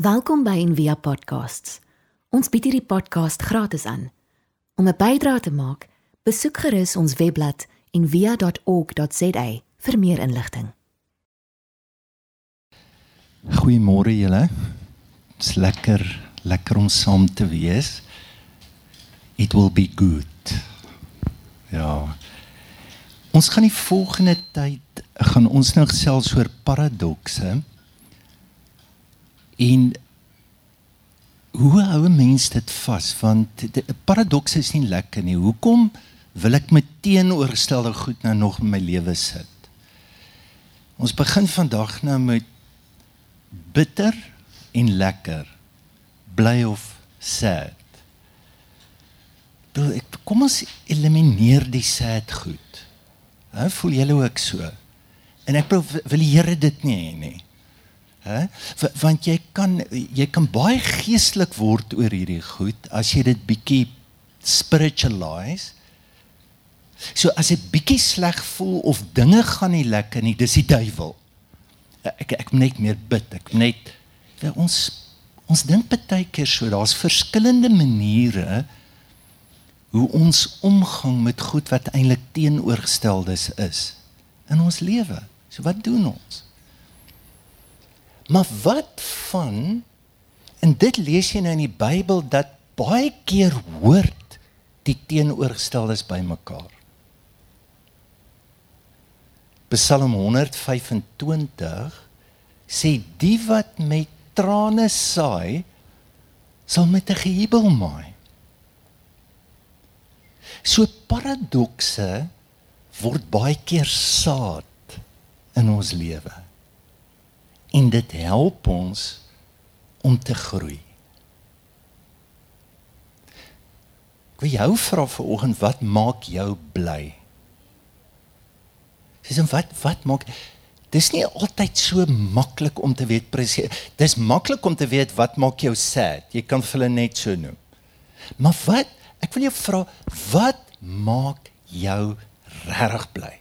Welkom by Envia Podcasts. Ons bied hierdie podcast gratis aan. Om 'n bydrae te maak, besoek gerus ons webblad en via.org.za vir meer inligting. Goeiemôre julle. Dit's lekker, lekker om saam te wees. It will be good. Ja. Ons gaan die volgende tyd gaan ons nou gesels oor paradokse. En hoe hou 'n mens dit vas? Want 'n paradoks is nie lekker nie. Hoekom wil ek met teenoorgestelde goed nou nog in my lewe sit? Ons begin vandag nou met bitter en lekker. Bly of sad. Doe ek kom ons elimineer die sad goed. Hè, voel julle ook so? En ek wil die Here dit nie hê nie. Hè? Want jy kan jy kan baie geestelik word oor hierdie goed as jy dit bietjie spiritualize. So as dit bietjie sleg voel of dinge gaan nie lekker nie, dis die duiwel. Ek ek moet net meer bid. Ek moet net ja, ons ons dink baie keer so daar's verskillende maniere hoe ons omgang met goed wat eintlik teenoorgesteldes is in ons lewe. So wat doen ons? Maar wat van en dit lees jy nou in die Bybel dat baie keer hoort die teenoorgesteldes bymekaar. Psalm 125 sê die wat met trane saai sal met 'n gejubel maai. So paradokse word baie keer saad in ons lewe en dit help ons om te groei. Ek wil jou vra vanoggend wat maak jou bly? Dis en wat wat maak Dis nie altyd so maklik om te weet presies. Dis maklik om te weet wat maak jou sad. Jy kan hulle net so noem. Maar wat? Ek wil jou vra, wat maak jou regtig bly?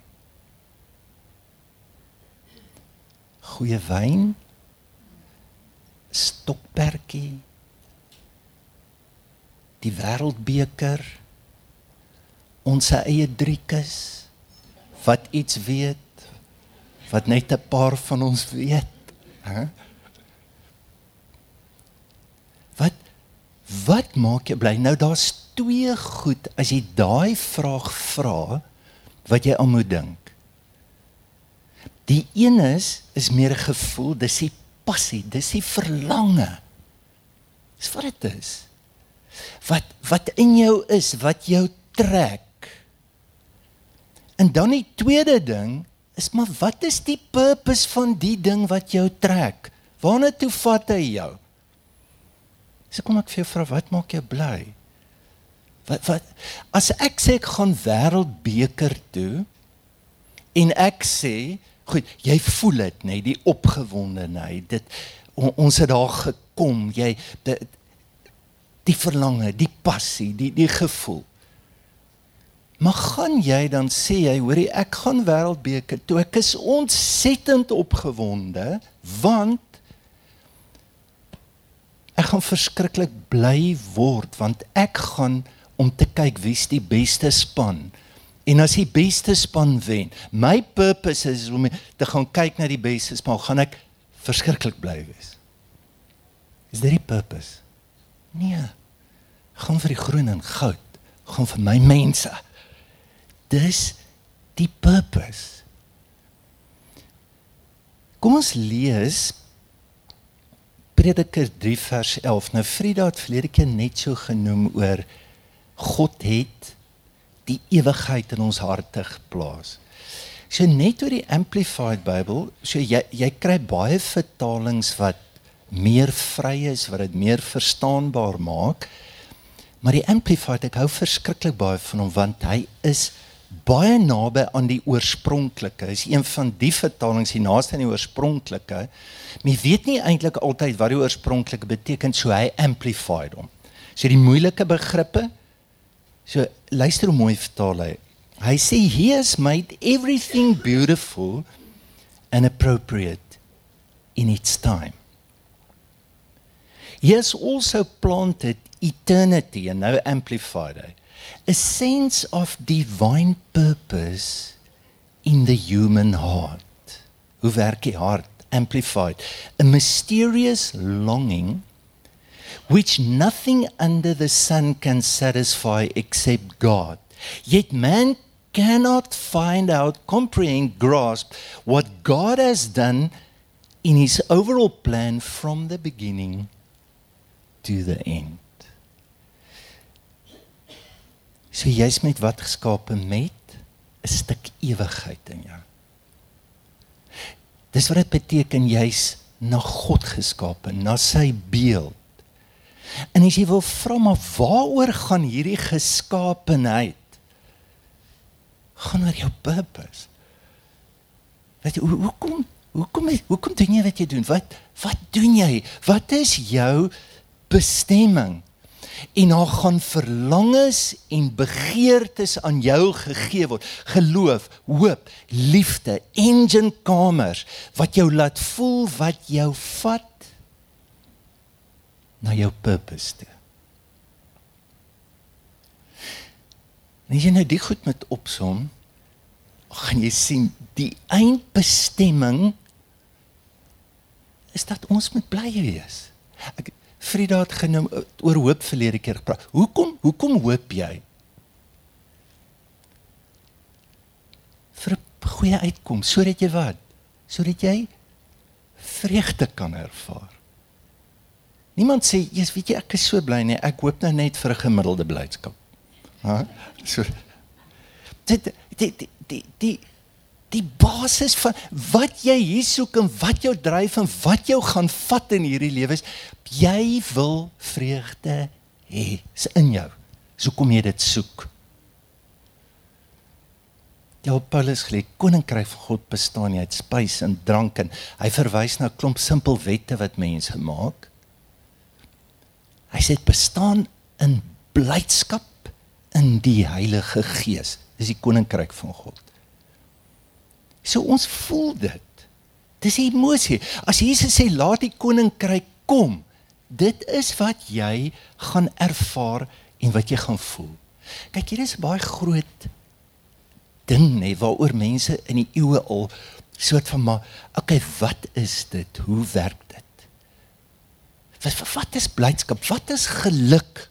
Goeie wyn stokpertjie die wêreldbeker ons eie driekus wat iets weet wat net 'n paar van ons weet hè? Wat wat maak jy bly? Nou daar's twee goed as jy daai vraag vra wat jy aan moet dink Die een is is meer 'n gevoel, dis die passie, dis die verlange. Dis wat dit is. Wat wat in jou is, wat jou trek. En dan die tweede ding is maar wat is die purpose van die ding wat jou trek? Waarna toe vat hy jou? So kom ek vir jou vra, wat maak jou bly? Wat wat as ek sê ek gaan wêreldbeker toe en ek sê Goed, jy voel dit, nê, nee, die opgewondenheid. Dit on, ons het daar gekom, jy die, die verlange, die passie, die die gevoel. Maar gaan jy dan sê jy, hoorie, ek gaan wêreldbeker toe. Ek is ontsettend opgewonde want ek gaan verskriklik bly word want ek gaan om te kyk wie's die beste span En as die beste span wen, my purpose is om te gaan kyk na die beste span, gaan ek verskriklik bly wees. Is dit die purpose? Nee. Gaan vir die groen en goud, gaan vir my mense. Dis die purpose. Kom ons lees Prediker 3 vers 11. Nou Frieda het verlede keer net so genoem oor God het die ewigheid in ons harte geplaas. So net oor die amplified Bybel, so jy jy kry baie vertalings wat meer vry is, wat dit meer verstaanbaar maak. Maar die amplified ek hou verskriklik baie van hom want hy is baie naby aan die oorspronklike. Hy is een van die vertalings die naaste aan die oorspronklike. Men weet nie eintlik altyd wat die oorspronklike beteken, so hy amplified hom. So die moeilike begrippe So luister hoe mooi vertaal hy. Hy sê he has made everything beautiful and appropriate in its time. He has also planted eternity and now amplified it. A sense of divine purpose in the human heart. Hoe werk die hart? Amplified. A mysterious longing which nothing under the sun can satisfy except God. Yet man cannot find out, comprehend, grasp what God has done in his overall plan from the beginning to the end. So jy's met wat geskape met 'n stuk ewigheid in jou. Dis wat dit beteken jy's na God geskape, na sy beeld. En as jy wil vra maar waaroor gaan hierdie geskaapenheid? Gaan oor jou purpose. Wat hoe hoekom hoekom hoekom doen jy wat jy doen? Wat wat doen jy? Wat is jou bestemming? En daar gaan verlangens en begeertes aan jou gegee word. Geloof, hoop, liefde, engine kamers wat jou laat voel wat jou vat na jou purpose toe. En as jy nou die goed met opsom, gaan jy sien die eindbestemming is dat ons moet bly wees. Ek Frida het genoem oor hoop verlede keer gepraat. Hoekom hoekom hoop jy? vir 'n goeie uitkoms sodat jy wat? Sodat jy vreugde kan ervaar. Niemand sê, "Jesus, weet jy, ek is so bly nie. Ek hoop nou net vir 'n gemiddelde blydskap." Ha? So dit die die die die die basis van wat jy hier soek en wat jou dryf en wat jou gaan vat in hierdie lewe is jy wil vreugde hê. Dis in jou. So kom jy dit soek. Ja, Paulus geleer koninkryk van God bestaan nie uit spys en drank en hy verwys na 'n klomp simpel wette wat mense maak. Hy sê dit bestaan in blydskap in die Heilige Gees. Dis die koninkryk van God. So ons voel dit. Dis emosie. As Jesus sê laat die koninkryk kom, dit is wat jy gaan ervaar en wat jy gaan voel. Kyk, hier is 'n baie groot ding nê waaroor mense in die eeue al soort van maar okay, wat is dit? Hoe werk dit? Wat wat is blydskap? Wat is geluk?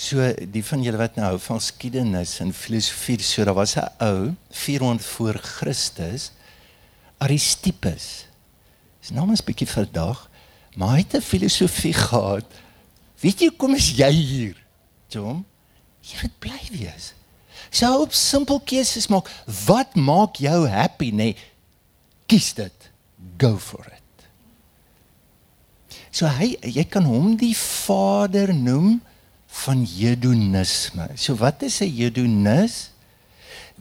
So die van julle wat nou hou van skiedenis en filosofie, so daar was 'n ou 400 voor Christus, Aristippus. Sy naam is bietjie verdag, maar hy het 'n filosofie gehad. Weet jy kom is jy hier? Tom, jy moet bly wees. So op simpel keuses maak. Wat maak jou happy, nê? Nee, kies dit. Go for it. So hy jy kan hom die vader noem van hedonisme. So wat is 'n hedonis?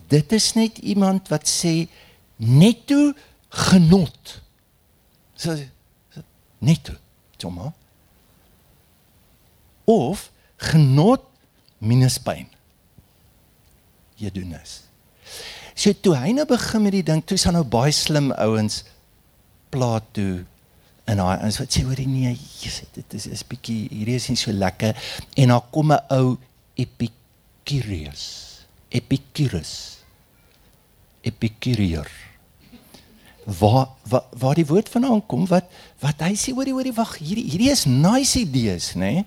Dit is net iemand wat sê netto genot. So netto, Toma. Of genot minus pyn. Hedonis. So toe hy nou begin met die ding, toe is hy nou baie slim ouens Plato en daai ons wat sê hoor nee Jesus dit is is bietjie hierdie is nie so lekker. En dan kom 'n ou Epicurus Epicurus Epicurier waar waar waar die woord vandaan kom wat wat hy sê hoorie hoorie wag hierdie hierdie is nice idees nê? Nee?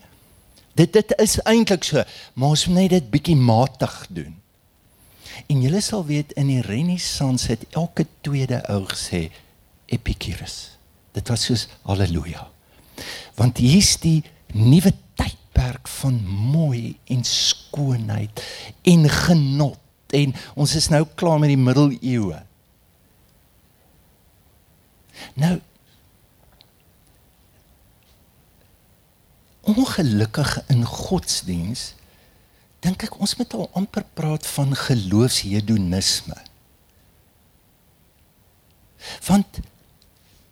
dit dit is eintlik so maar ons moet net dit bietjie matig doen. En julle sal weet in die renessans het elke tweede ou gesê Epicurus Dit was soos haleluja. Want hier's die nuwe tydperk van mooi en skoonheid en genot en ons is nou klaar met die middeleeue. Nou ongelukkig in godsdiens dink ek ons moet al amper praat van geloofshedonisme. Want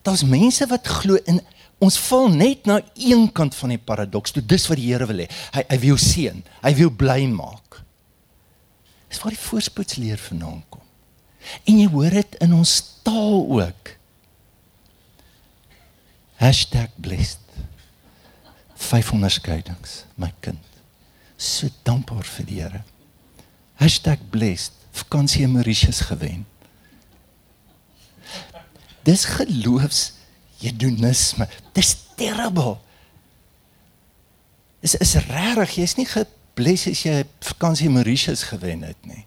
daar's mense wat glo in ons val net na een kant van die paradoks. Toe dis wat die Here wil hê. Hy hy wil seën, hy wil bly maak. Dis waar die voorspoedsleer vandaan kom. En jy hoor dit in ons taal ook. blessed. 500 skeidings, my kind. So dankbaar vir die Here. blessed. Vakansie in Mauritius gewen. Dis geloofs hedonisme. Dis terrible. Dis is regtig, jy's nie gebless as jy vakansie in Mauritius gewen het nie.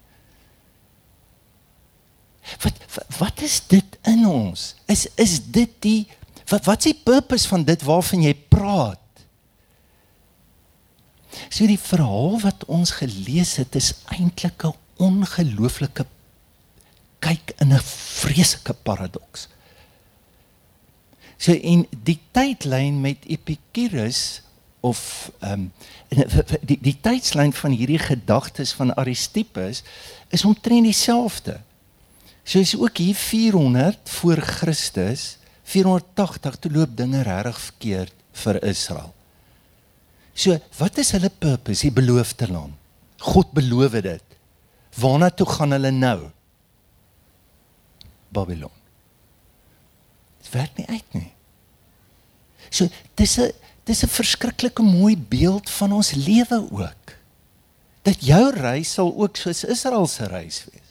Wat wat is dit in ons? Is is dit die wat wat is die purpose van dit waarvan jy praat? So die verhaal wat ons gelees het is eintlik 'n ongelooflike kyk in 'n vreeslike paradoks. So in die tydlyn met Epicurus of ehm um, die die tydslyn van hierdie gedagtes van Aristippus is omtrent dieselfde. So is ook hier 400 voor Christus, 480 toe loop dinge regtig verkeerd vir Israel. So, wat is hulle purpose, die beloofde land? God beloof dit. Waarna toe gaan hulle nou? Babylon. Werk nie uit nie. So, dis 'n dis 'n verskriklike mooi beeld van ons lewe ook. Dat jou reis sal ook soos Israel se reis wees.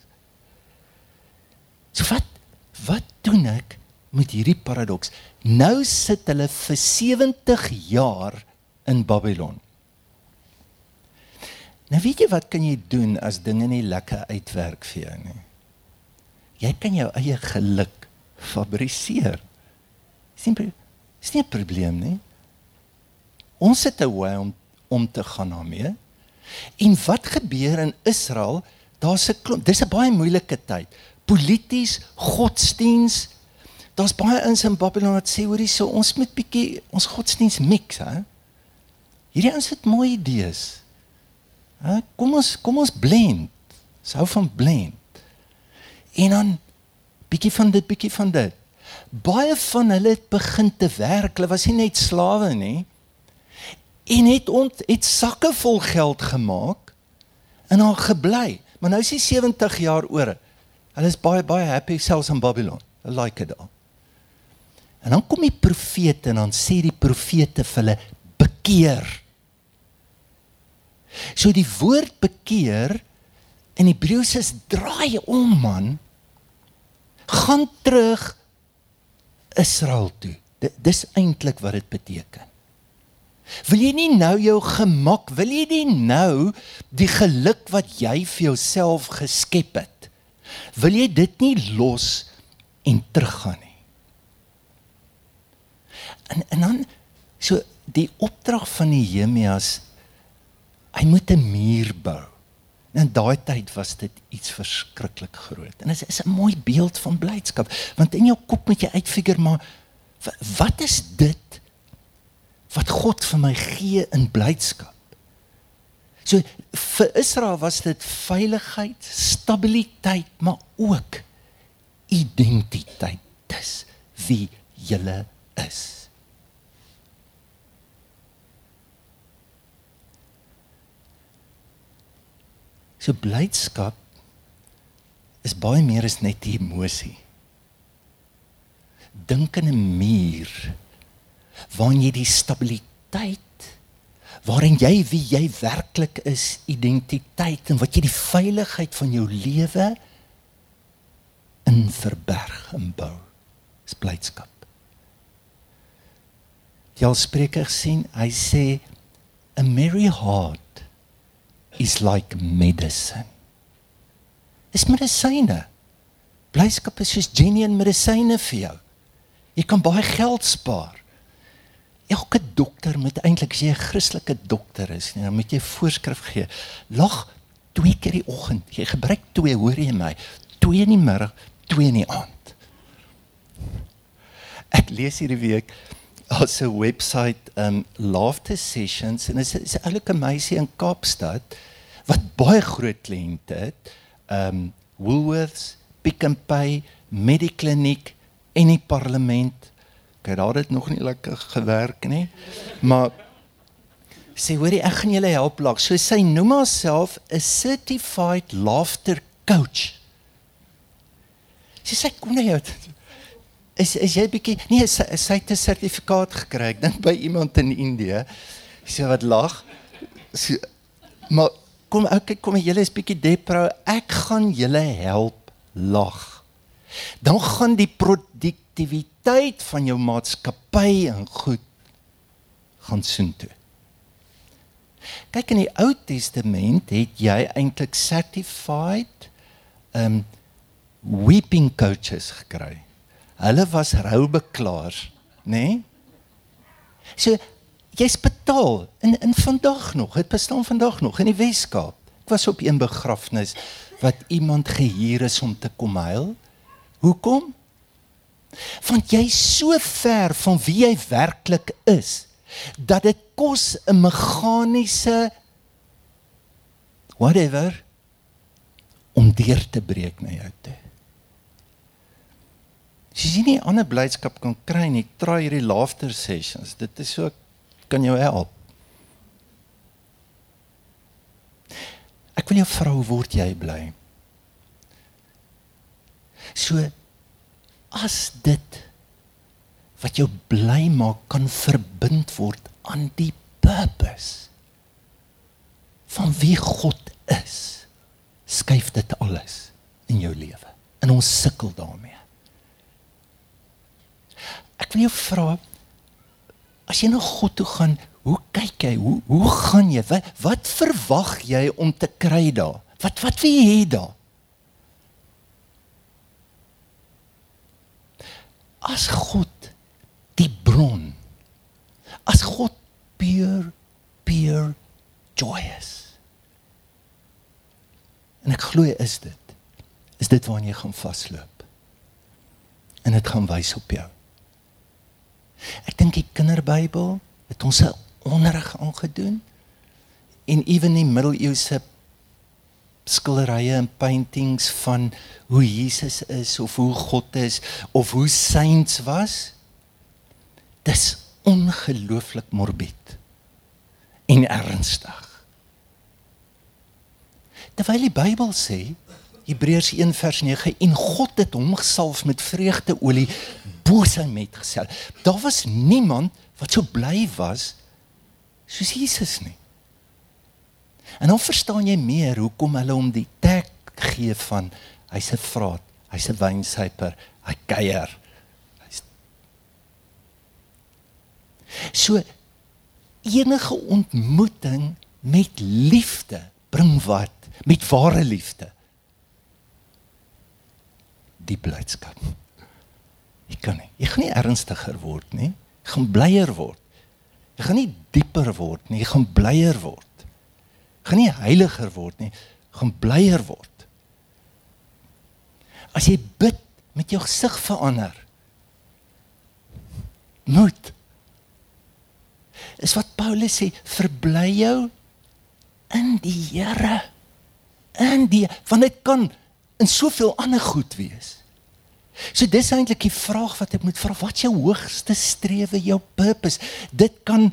So wat wat doen ek met hierdie paradoks? Nou sit hulle vir 70 jaar in Babylon. Nou weet jy wat kan jy doen as dinge nie lekker uitwerk vir jou nie? Jy kan jou eie geluk fabriseer. Simpel. Dis nie 'n probleem nie. Ons het 'n way om om te gaan daarmee. En wat gebeur in Israel? Daar's 'n klomp. Dis 'n baie moeilike tyd polities, godsdiens. Daar's baie ins in Babylon wat sê hoorie so ons moet bietjie ons godsdiens mix, hè. Hierdie ouens het mooi idees. Hè, kom ons kom ons blend. Sou van blend. En dan bietjie van dit, bietjie van dit. Baie van hulle het begin te werk. Hulle was nie net slawe nie. En het ont het sakke vol geld gemaak en daar gebly. Maar nou is hy 70 jaar oor. Hulle is baie baie happy selfs in Babylon. Hulle like dit al. En dan kom die profete en dan sê die profete vir hulle bekeer. So die woord bekeer in Hebreëus is draai om man gaan terug Israel toe. Dis eintlik wat dit beteken. Wil jy nie nou jou gemak, wil jy nie nou die geluk wat jy vir jouself geskep het wil jy dit nie los en teruggaan nie. En en dan so die opdrag van Nehemias hy moet 'n muur bou. En in daai tyd was dit iets verskriklik groot. En dit is 'n mooi beeld van blydskap want in jou kop moet jy uitfigure maar wat is dit wat God vir my gee in blydskap? So vir Israel was dit veiligheid, stabiliteit, maar ook identiteit. Dis wie julle is. So blydskap is baie meer as net 'n emosie. Dink aan 'n muur waarin jy die stabiliteit waarin jy wie jy werklik is, identiteit en wat jy die veiligheid van jou lewe in verberg en bou. Dis blydskap. Die Spreker sien, hy sê a merry heart is like medicine. Dis medisyne. Blydskap is soos genuine medisyne vir jou. Jy kan baie geld spaar elke dokter moet eintlik as jy 'n Christelike dokter is, nee, dan moet jy voorskrif gee. Lag twee keer die oggend. Jy gebruik twee, hoor jy my? Twee in die middag, twee in die aand. Ek lees hierdie week op 'n webwerf um laughter sessions en dit is 'n oulike meisie in Kaapstad wat baie groot kliënte het. Um Woolworths, Pick n Pay, Medikliniek en die parlement Kyk, daar het nog nie lekker gewerk nie. Maar sê hoorie, ek gaan julle help lag. So sy noem haarself 'n certified laughter coach. Sy sê kom nou. Is is jy bietjie nee sy, sy het 'n sertifikaat gekry. Ek dink by iemand in Indië sy wat lag. Sy, maar kom okay kom julle is bietjie depro. Ek gaan julle help lag. Dan gaan die produktiwiteit van jou maatskappy en goed gaan soontoe kyk in die Ou Testament het jy eintlik certified um weeping coaches gekry Hulle was roubeklaars, nê? Nee? So jy's betaal in in vandag nog. Dit bestaan vandag nog in die Weskaap. Ek was op 'n begrafnis wat iemand gehuur is om te kom huil. Hoekom? Want jy's so ver van wie jy werklik is dat dit kos 'n meganiese whatever om deur te breek na jou toe. Jy nie ander blydskap kan kry nie, try hierdie laughter sessions. Dit is so kan jou help. Ek wil jou vra hoe word jy bly? So as dit wat jou bly maak kan verbind word aan die purpose van wie God is, skuif dit alles in jou lewe. En ons sukkel daarmee. Ek wil jou vra as jy na God toe gaan, hoe kyk jy? Hoe hoe gaan jy? Wat, wat verwag jy om te kry daar? Wat wat wil jy hê daar? As God die bron. As God pure pure joyous. En ek glo is dit. Is dit waarna jy gaan vasloop? En dit gaan wys op jou. Ek dink die kinderbybel het ons 'n onderrig aangedoen en ewen die middeleeuse skilderye en paintings van hoe Jesus is of hoe God is of hoe saints was. Dis ongelooflik morbied en ernstig. Terwyl die Bybel sê Hebreërs 1 vers 9 en God het hom gesalf met vreugdeolie bo sy metgesel. Daar was niemand wat so bly was soos Jesus nie. En dan verstaan jy meer hoekom hulle hom die tag gee van hy's 'n vraat, hy's 'n wynsyper, hy kuier. Hy's So enige ontmoeting met liefde bring wat? Met ware liefde. Die blydskap. Jy kan nie. Jy gaan nie ernstiger word nie. Jy gaan blyer word. Jy gaan nie dieper word nie. Jy gaan blyer word. Jy gaan nie heiliger word nie. Jy gaan blyer word. As jy bid met jou gesig verander. Moet. Is wat Paulus sê, verbly jou in die Here. In die want dit kan in soveel ander goed wees. So dis eintlik die vraag wat ek moet vra, wat is jou hoogste strewe, jou purpose? Dit kan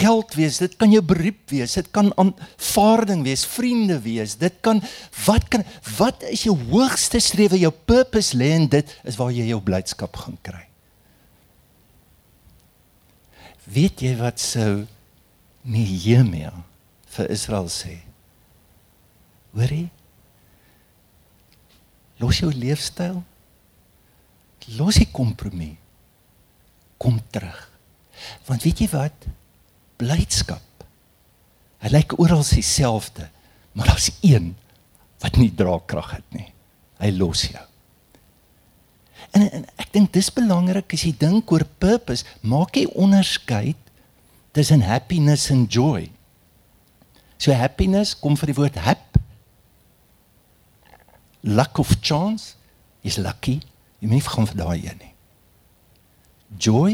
geld wees, dit kan jou beroep wees, dit kan aanvaarding wees, vriende wees, dit kan wat kan wat is jou hoogste strewe, jou purpose lê in dit is waar jy jou blydskap gaan kry. Weet jy wat sou Nehemia vir Israel sê? Hoorie? Los jou leefstyl los die kompromie. Kom terug. Want weet jy wat? Blydskap. Hy lyk oral dieselfde, maar daar's een wat nie draagkrag het nie. Hy los jou. En, en ek dink dis belangrik as jy dink oor purpose, maak jy onderskeid tussen happiness en joy. So happiness kom van die woord hap. Luck of chance is lucky Jy moet nie gaan vir daai een nie. Joy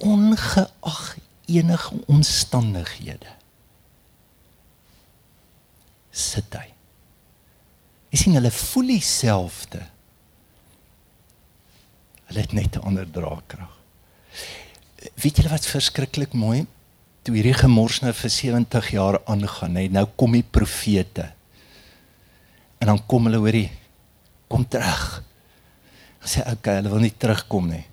ongeag enige omstandighede. Sit hy. Jy sien hulle voel dieselfde. Hulle het net 'n ander draagkrag. Weet julle wat verskriklik mooi? Toe hierdie gemors nou vir 70 jaar aangaan, hè, nou kom die profete. En dan kom hulle hoorie, kom terug Sê okay, hulle wil nie terugkom nie.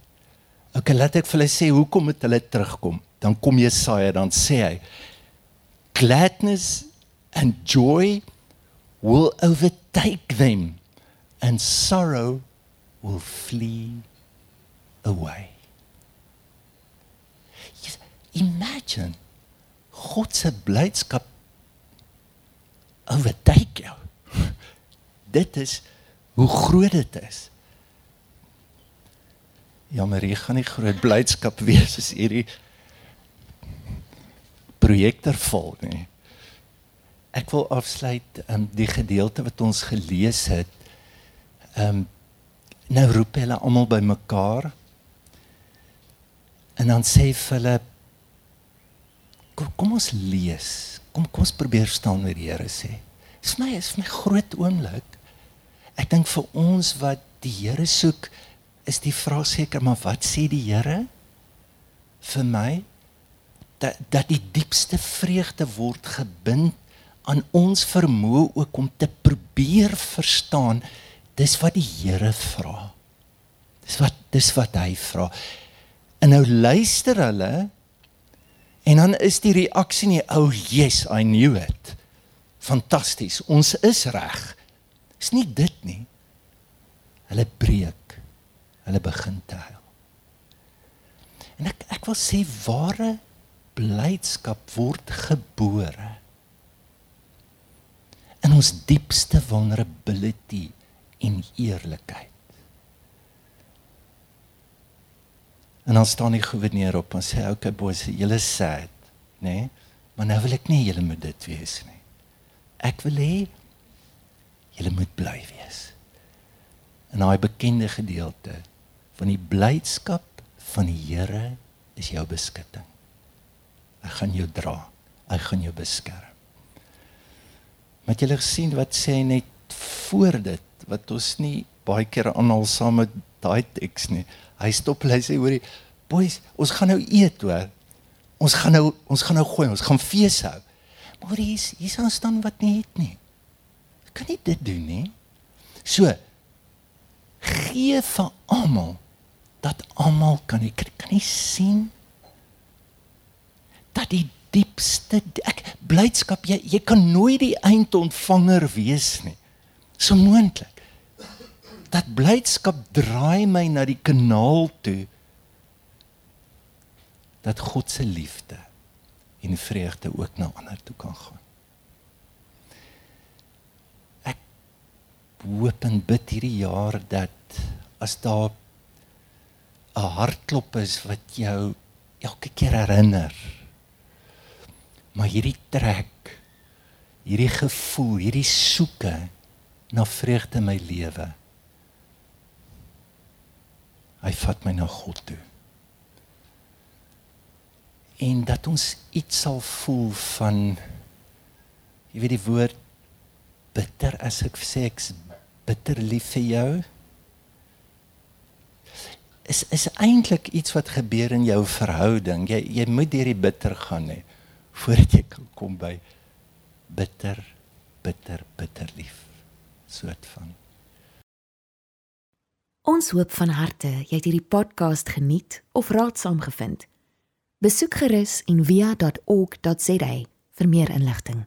Okay, laat ek vir hulle sê hoekom moet hulle terugkom? Dan kom Jesaja dan sê hy gladness and joy will overtake them and sorrow will flee away. Yes, imagine God se blydskap overtake jou. dit is hoe groot dit is. Ja, maar hier gaan nie groot blydskap wees as hierdie projekter vol nie. Ek wil afsluit um, die gedeelte wat ons gelees het. Ehm um, nou roep hulle almal bymekaar. En dan sê hulle kom, kom ons lees. Kom kom ons probeer staan wat die Here sê. Dis my is my groot oomblik. Ek dink vir ons wat die Here soek, is die vraag seker maar wat sê die Here vir my dat dat die diepste vreugde word gebind aan ons vermoë ook om te probeer verstaan dis wat die Here vra. Dis wat dis wat hy vra. En nou luister hulle en dan is die reaksie nie ou oh, yes I knew it. Fantasties. Ons is reg. Dis nie dit nie. Hulle breek. Hulle begin te huil. En ek ek wil sê ware blydskap word gebore in ons diepste vulnerability en eerlikheid. En dan staan die goewerneur op en sê okay boys, julle sad, nê? Nee? Maar nou wil ek nie julle moet dit wees nie. Ek wil hê julle moet bly wees. In daai bekende gedeelte van die blydskap van die Here is jou beskutting. Hy gaan jou dra. Hy gaan jou beskerm. Wat julle gesien wat sê net voor dit wat ons nie baie keer aanhaal saam met daai teks nie. Hy stop hy sê hoorie boys, ons gaan nou eet hoor. Ons gaan nou ons gaan nou gooi, ons gaan fees hou. Maar hier's hier's aan staan wat nie het nie. Kan nie dit doen nie. So gee vir almal dat almal kan ek kan nie sien dat die diepste ek blydskap jy jy kan nooit die eindontvanger wees nie. So moontlik dat blydskap draai my na die kanaal toe dat God se liefde en vreugde ook na ander toe kan gaan. Ek hoop en bid hierdie jaar dat as daar 'n hartklop is wat jou elke keer herinner maar hierdie trek hierdie gevoel hierdie soeke na vreugde in my lewe hy vat my na God toe. En dat ons iets sal voel van jy weet die woord bitter as ek sê ek bitter lief vir jou is is eintlik iets wat gebeur in jou verhouding. Jy jy moet deur die bitter gaan hè voordat jy kan kom by bitter bitter bitter lief soort van Ons hoop van harte jy het hierdie podcast geniet of raadsaam gevind. Besoek gerus en via.ok.za vir meer inligting.